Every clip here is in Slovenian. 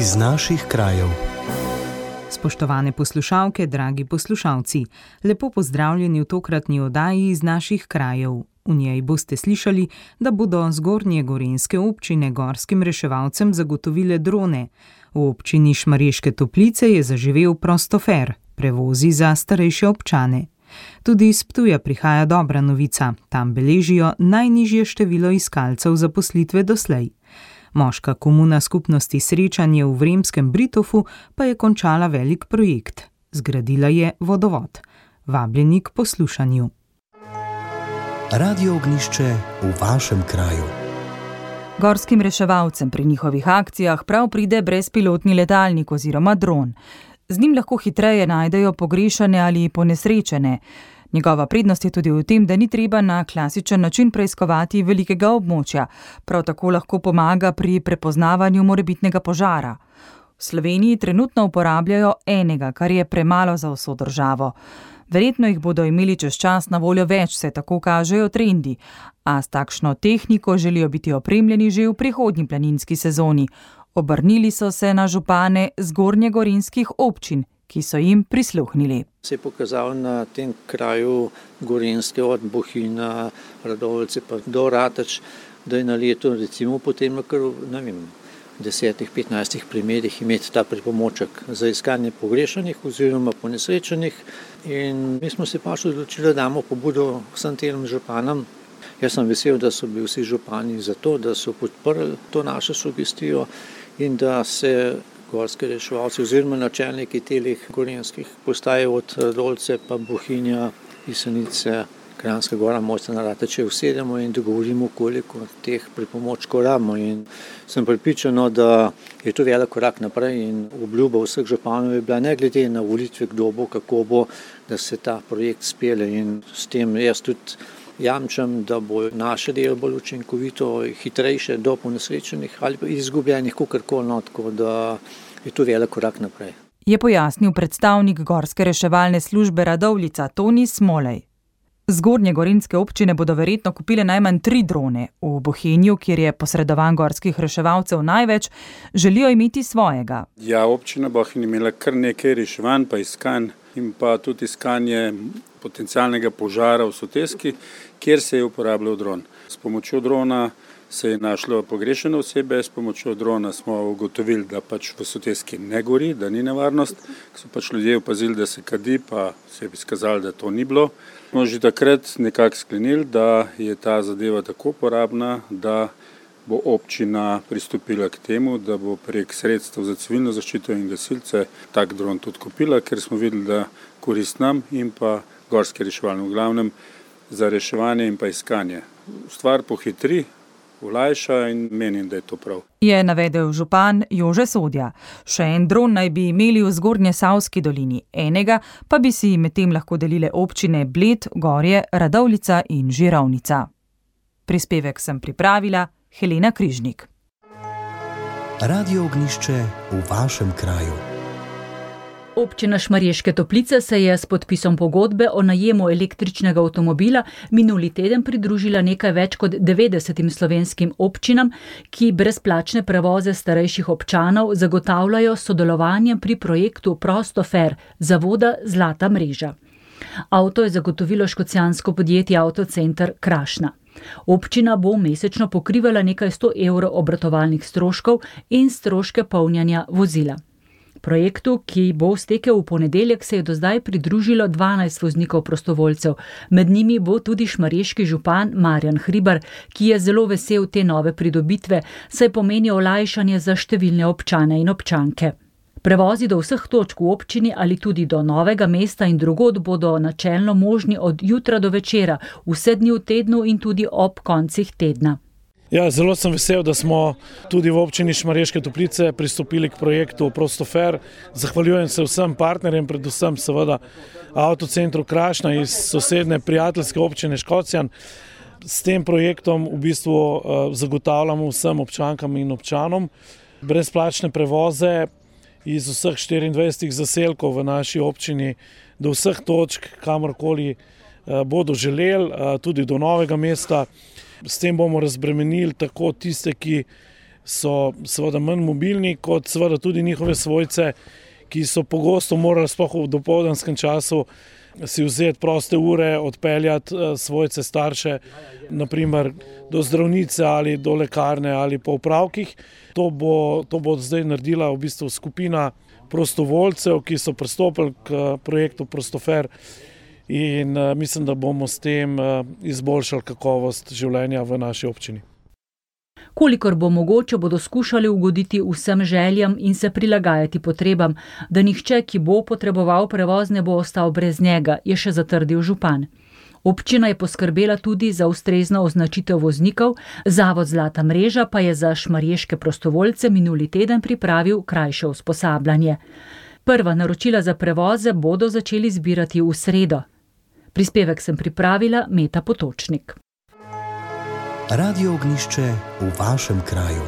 iz naših krajev. Spoštovane poslušalke, dragi poslušalci, lepo pozdravljeni v tokratni oddaji iz naših krajev. V njej boste slišali, da bodo zgornje gorenske občine gorskim reševalcem zagotovile drone. V občini Šmareške toplice je zaživel prostofer, prevozi za starejše občane. Tudi iz Ptuja prihaja dobra novica, tam beležijo najnižje število iskalcev zaposlitve doslej. Moška komuna skupnosti Srečanje v Vremskem Britofu pa je končala velik projekt. Zgradila je vodovod. Vabljeni k poslušanju. Radio ognišče v vašem kraju. Gorskim reševalcem pri njihovih akcijah prav pride brezpilotni letalnik oziroma dron. Z njim lahko hitreje najdejo pogrešane ali ponesrečene. Njegova prednost je tudi v tem, da ni treba na klasičen način preiskovati velikega območja, prav tako lahko pomaga pri prepoznavanju morebitnega požara. V Sloveniji trenutno uporabljajo enega, kar je premalo za vso državo. Verjetno jih bodo imeli čez čas na voljo več, se tako kažejo trendi, a s takšno tehniko želijo biti opremljeni že v prihodnji planinski sezoni. Obrnili so se na župane zgornjegorinskih občin, ki so jim prisluhnili. Se je pokazal na tem kraju Gorenske, od Bohina, Radovce pa do Ratač, da je na leto recimo potem kar ne vem. V 10-15 primerih imeti ta pripomoček za iskanje pogrešanih oziroma ponesrečenih. In mi smo se pač odločili, da damo pobudo vsem tem županom. Jaz sem vesel, da so bili vsi župani za to, da so podprli to našo sugestijo in da se gorske reševalce oziroma načelniki telih gorenskih postaj od Dolce pa Bohinja, Pisanice, Kranjska gora, Mojca narata, če usedemo in dogovorimo, koliko teh pripomočkov rabimo. In sem pripričano, da je to velik korak naprej in obljuba vseh županov je bila ne glede na volitve, kdo bo, kako bo, da se ta projekt spele in s tem jaz tudi jamčem, da bo naše delo bolj učinkovito, hitrejše do ponesrečenih ali izgubljenih, kakorkoli, no, tako da je to velik korak naprej. Je pojasnil predstavnik Gorske reševalne službe Radovlica Toni Smolej. Zgornje gorinske občine bodo verjetno kupile najmanj tri drone. V Bohinju, kjer je posredovan gorskih reševalcev največ, želijo imeti svojega. Ja, občina Bohinj je imela kar nekaj reševanj, pa iskanj in pa tudi iskanje potencialnega požara v Soteski, kjer se je uporabljal dron. S pomočjo drona se je našlo pogrešene osebe, s pomočjo drona smo ugotovili, da pač v Soteski ne gori, da ni nevarnost. So pač ljudje opazili, da se kadi, pa se je izkazalo, da to ni bilo. Smo že takrat nekako sklenili, da je ta zadeva tako uporabna, da bo občina pristopila k temu, da bo prek sredstev za civilno zaščito in gasilce tak dron tudi kupila, ker smo videli, da korist nam in pa gorske reševalne, v glavnem za reševanje in pa iskanje. Stvar pohitri, ulajša in menim, da je to prav. Je navedel župan Jože Sodja. Še en dron naj bi imeli v zgornje Savski dolini, enega pa bi si medtem lahko delile občine Bled, Gorje, Radovlica in Žirovnica. Prispevek sem pripravila Helena Križnik. Radio ognišče v vašem kraju. Občina Šmarješke toplice se je s podpisom pogodbe o najemu električnega avtomobila minuli teden pridružila nekaj več kot 90 slovenskim občinam, ki brezplačne prevoze starejših občanov zagotavljajo sodelovanjem pri projektu Prostofer zavoda Zlata mreža. Avto je zagotovilo škocijansko podjetje Autocenter Krašna. Občina bo mesečno pokrivala nekaj 100 evrov obratovalnih stroškov in stroške polnjanja vozila. Projektu, ki bo stekel v ponedeljek, se je do zdaj pridružilo 12 voznikov prostovoljcev, med njimi bo tudi šmarješki župan Marjan Hribar, ki je zelo vesel te nove pridobitve, saj pomeni olajšanje za številne občane in občanke. Prevozi do vseh točk v občini ali tudi do novega mesta in drugod bodo načelno možni od jutra do večera, vse dni v tednu in tudi ob koncih tedna. Ja, zelo sem vesel, da smo tudi v občini Šmarješke toplice pristopili k projektu Prostofer. Zahvaljujem se vsem partnerjem, predvsem seveda avtocentru Krašna iz sosedne prijateljske občine Škocijan. S tem projektom v bistvu zagotavljamo vsem občankam in občanom brezplačne prevoze iz vseh 24 zaselkov v naši občini do vseh točk, kamorkoli bodo želeli, tudi do novega mesta. S tem bomo razbremenili tako tiste, ki so seveda manj mobilni, kot seveda tudi njihove svojce, ki so pogosto morali sploh v dopoldanskem času si vzeti proste ure, odpeljati eh, svojce starše, naprimer do zdravnice ali do lekarne ali po upravkih. To bo, to bo zdaj naredila v bistvu skupina prostovoljcev, ki so pristopili k eh, projektu Prostofer. In uh, mislim, da bomo s tem izboljšali kakovost življenja v naši občini. Kolikor bo mogoče, bodo skušali ugoditi vsem željam in se prilagajati potrebam, da nihče, ki bo potreboval prevoz, ne bo ostal brez njega, je še zatrdil župan. Občina je poskrbela tudi za ustrezno označitev voznikov, Zavod Zlata mreža pa je za šmarješke prostovoljce minuli teden pripravil krajše usposabljanje. Prva naročila za prevoze bodo začeli zbirati v sredo. Prispevek sem pripravila Meta Potočnik. Radio ognišče v vašem kraju.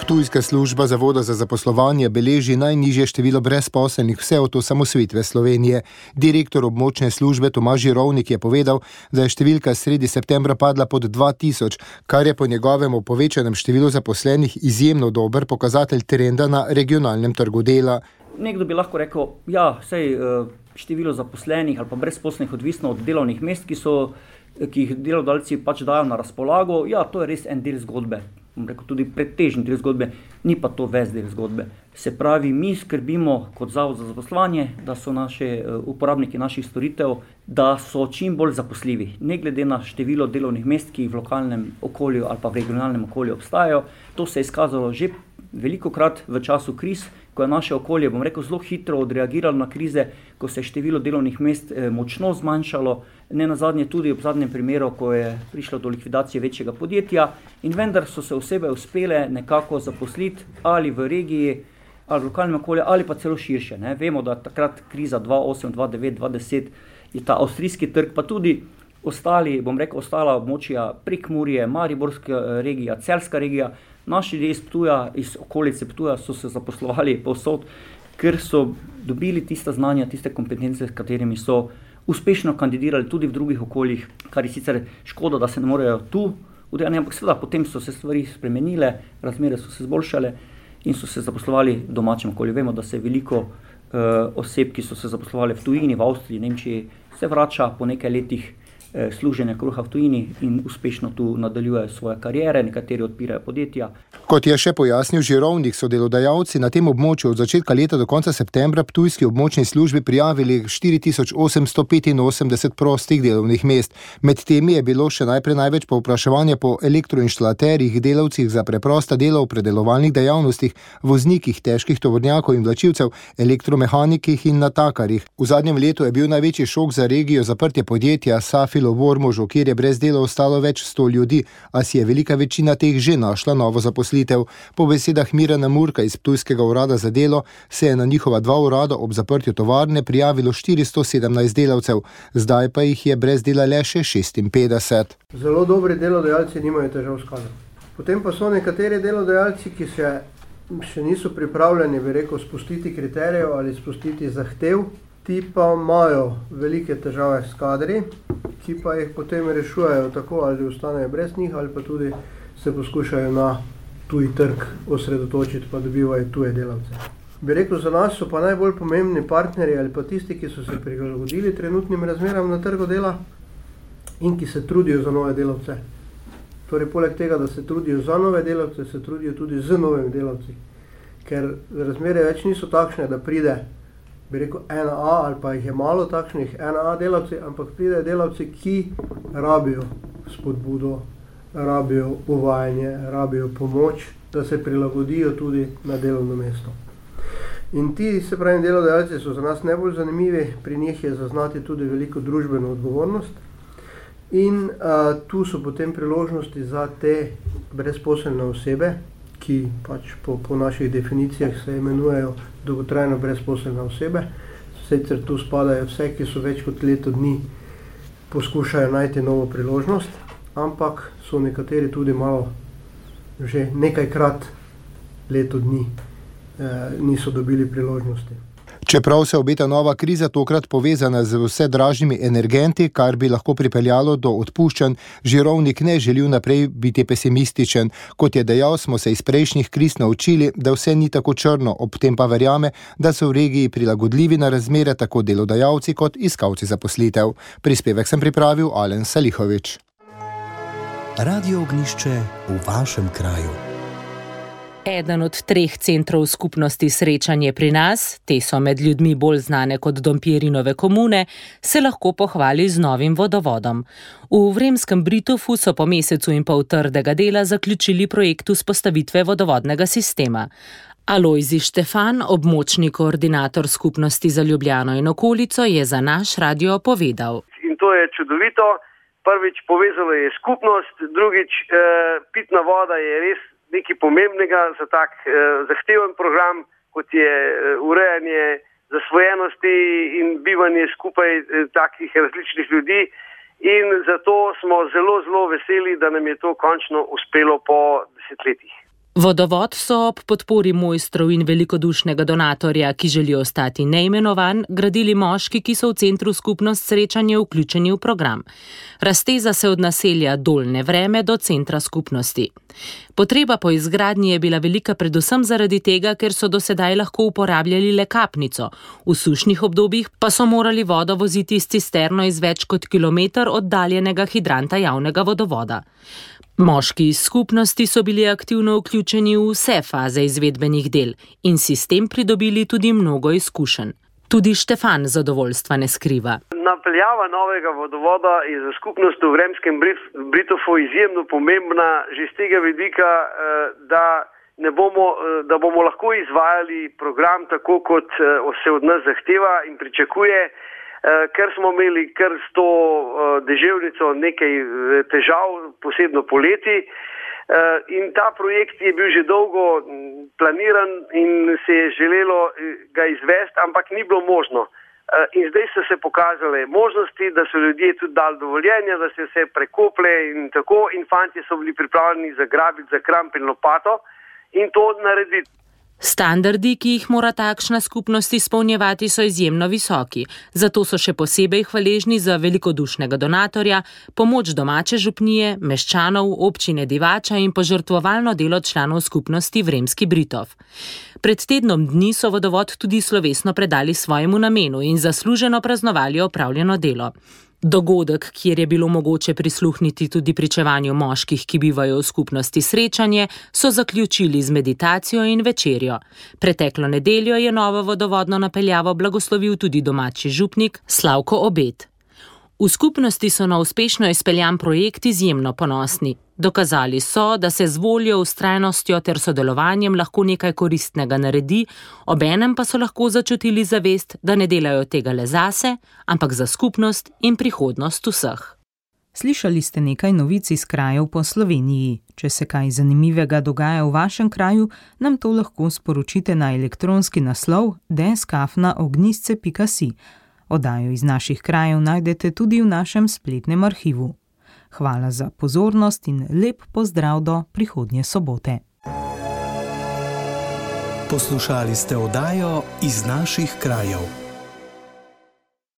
Ptujska služba Zavoda za zaposlovanje beleži najnižje število brezposelnih vse od osamosvitve Slovenije. Direktor območne službe Tomaž Rovnik je povedal, da je številka sredi septembra padla pod 2000, kar je po njegovem povečanem številu zaposlenih izjemno dober pokazatelj trenda na regionalnem trgu dela. Nekdo bi lahko rekel, da ja, je eh, število zaposlenih ali pa brezposelnih odvisno od delovnih mest, ki so ki jih delodajalci pač dajo na razpolago, ja, to je res en del zgodbe. Rekel, tudi pretežni del zgodbe, ni pa to ves del zgodbe. Se pravi, mi skrbimo kot Zavod za zaposlovanje, da so naši eh, uporabniki naših storitev, da so čim bolj zaposljivi, ne glede na število delovnih mest, ki v lokalnem okolju ali pa v regionalnem okolju obstajajo. To se je izkazalo že veliko krat v času kriz, ko je naše okolje, bom rekel, zelo hitro odreagiralo na krize, ko se je število delovnih mest eh, močno zmanjšalo ne na zadnje tudi v zadnjem primeru, ko je prišlo do likvidacije večjega podjetja, in vendar so se osebe uspele nekako zaposliti ali v regiji, ali v lokalnem okolju, ali pa celo širše. Ne. Vemo, da takrat kriza 2008, 2009, 2010 je ta avstrijski trg, pa tudi ostali, bom rekel, ostala območja prek Murije, Mariborska eh, regija, Celska regija, naši ljudje iz Ptuja, iz okolice Ptuja so se zaposlovali povsod, ker so dobili tiste znanja, tiste kompetence, s katerimi so uspešno kandidirali tudi v drugih okoljih, kar je sicer škoda, da se ne morejo tu udejati, ampak seveda potem so se stvari spremenile, razmere so se zboljšale in so se zaposlovali v domačem okolju. Vemo, da se veliko uh, oseb, ki so se zaposlovali v tujini, v Avstriji, Nemčiji, se vrača po nekaj letih. Eh, služenja kruha v tujini in uspešno tu nadaljujejo svoje kariere, nekateri odpirajo podjetja. Kot je še pojasnil Žirovnik, so delodajalci na tem območju od začetka leta do konca septembra Ptujski območni službi prijavili 4885 prostih delovnih mest. Med temi je bilo še najprej največ povpraševanja po elektroinštalaterjih, delavcih za preprosta dela v predelovalnih dejavnostih, voznikih težkih tovornjakov in vlačilcev, elektromehanikih in natakarjih. V zadnjem letu je bil največji šok za regijo zaprtje podjetja Safilo v Ormožu, kjer je brez dela ostalo več sto ljudi, a si je velika večina teh že našla novo zaposlitev. Po besedah Mirana Murka iz Ptujskega urada za delo se je na njihova dva urada ob zaprtju tovarne prijavilo 417 delavcev, zdaj pa jih je brez dela le še 56. Zelo dobri delodajalci nimajo težav s kadrom. Potem pa so nekateri delodajalci, ki se še niso pripravljeni, bi rekel, spustiti kriterijev ali spustiti zahtev, ti pa imajo velike težave s kadri, ki pa jih potem rešujejo tako, ali ostanejo brez njih, ali pa tudi se poskušajo na tuji trg osredotočiti, pa dobivajo tuje delavce. Bi rekel, za nas so pa najbolj pomembni partnerji ali pa tisti, ki so se prilagodili trenutnim razmeram na trgu dela in ki se trudijo za nove delavce. Torej, poleg tega, da se trudijo za nove delavce, se trudijo tudi z novimi delavci. Ker razmere več niso takšne, da pride bi rekel, ena A ali pa jih je malo takšnih, ena A delavci, ampak pridejo delavci, ki rabijo spodbudo, rabijo uvajanje, rabijo pomoč, da se prilagodijo tudi na delovno mesto. In ti, se pravi, delodajalci so za nas najbolj zanimivi, pri njih je zaznati tudi veliko družbeno odgovornost. In uh, tu so potem priložnosti za te brezposelne osebe, ki pač po, po naših definicijah se imenujejo dolgotrajno brezposelne osebe. Sicer tu spadajo vse, ki so več kot leto dni poskušajo najti novo priložnost, ampak so nekateri tudi malo, že nekajkrat leto dni eh, niso dobili priložnosti. Čeprav se obeta nova kriza, tokrat povezana z vse dražjimi energenti, kar bi lahko pripeljalo do odpuščanj, Žirovnik ne želi naprej biti pesimističen. Kot je dejal, smo se iz prejšnjih kriz naučili, da vse ni tako črno, ob tem pa verjame, da so v regiji prilagodljivi na razmere tako delodajalci kot iskalci zaposlitev. Prispevek sem pripravil Alen Salihovič. Radio ognišče v vašem kraju. Eden od treh centrov skupnosti srečanje pri nas, te so med ljudmi bolj znane kot Dompirinove komune, se lahko pohvali z novim vodovodom. V Vremskem Britofu so po mesecu in pol trdega dela zaključili projekt vzpostavitve vodovodnega sistema. Alojzi Štefan, območni koordinator skupnosti za Ljubljano in okolico, je za naš radio povedal. In to je čudovito. Prvič povezalo je skupnost, drugič eh, pitna voda je res nekaj pomembnega za tak eh, zahteven program, kot je eh, urejanje zasvojenosti in bivanje skupaj eh, takih različnih ljudi. In zato smo zelo, zelo veseli, da nam je to končno uspelo po desetletjih. Vodovod so ob podpori mojstrov in velikodušnega donatorja, ki želijo ostati neimenovan, gradili moški, ki so v centru skupnost srečanja vključeni v program. Razteza se od naselja Dolne vreme do centra skupnosti. Potreba po izgradnji je bila velika predvsem zaradi tega, ker so do sedaj lahko uporabljali le kapnico, v sušnih obdobjih pa so morali vodo voziti s cisterno iz več kot kilometr oddaljenega hidranta javnega vodovoda. Moški iz skupnosti so bili aktivno vključeni v vse faze izvedbenih del in si s tem pridobili tudi mnogo izkušenj. Tudi Štefan zadovoljstva ne skriva. Napeljava novega vodovoda je za skupnost v Vremskem Britofu izjemno pomembna, že z tega vidika, eh, da, bomo, eh, da bomo lahko izvajali program tako, kot eh, se od nas zahteva in pričakuje. Eh, ker smo imeli kar s to eh, deževnico nekaj eh, težav, posebno poleti. In ta projekt je bil že dolgo planiran in se je želelo ga izvesti, ampak ni bilo možno. In zdaj so se pokazale možnosti, da so ljudje tudi dali dovoljenje, da se vse prekople in tako. In fanti so bili pripravljeni zagrabiti za kramp in lopato in to narediti. Standardi, ki jih mora takšna skupnost izpolnjevati, so izjemno visoki, zato so še posebej hvaležni za velikodušnega donatorja, pomoč domače župnije, meščanov, občine Divača in požrtvovalno delo članov skupnosti Vremski Britov. Pred tednom dni so vodovod tudi slovesno predali svojemu namenu in zasluženo praznovali opravljeno delo. Dogodek, kjer je bilo mogoče prisluhniti tudi pričevanju moških, ki bivajo v skupnosti srečanje, so zaključili z meditacijo in večerjo. Preteklo nedeljo je novo vodovodno napeljavo blagoslovil tudi domači župnik Slavko Obet. V skupnosti so na uspešno izpeljan projekt izjemno ponosni. Dokazali so, da se z voljo, ustrajnostjo ter sodelovanjem lahko nekaj koristnega naredi, obenem pa so lahko začutili zavest, da ne delajo tega le zase, ampak za skupnost in prihodnost vseh. Slišali ste nekaj novic iz krajev po Sloveniji. Če se kaj zanimivega dogaja v vašem kraju, nam to lahko sporočite na elektronski naslov deskafnaognisce.si. Odajo iz naših krajev najdete tudi v našem spletnem arhivu. Hvala za pozornost in lep pozdrav do prihodnje sobote. Poslušali ste oddajo iz naših krajev.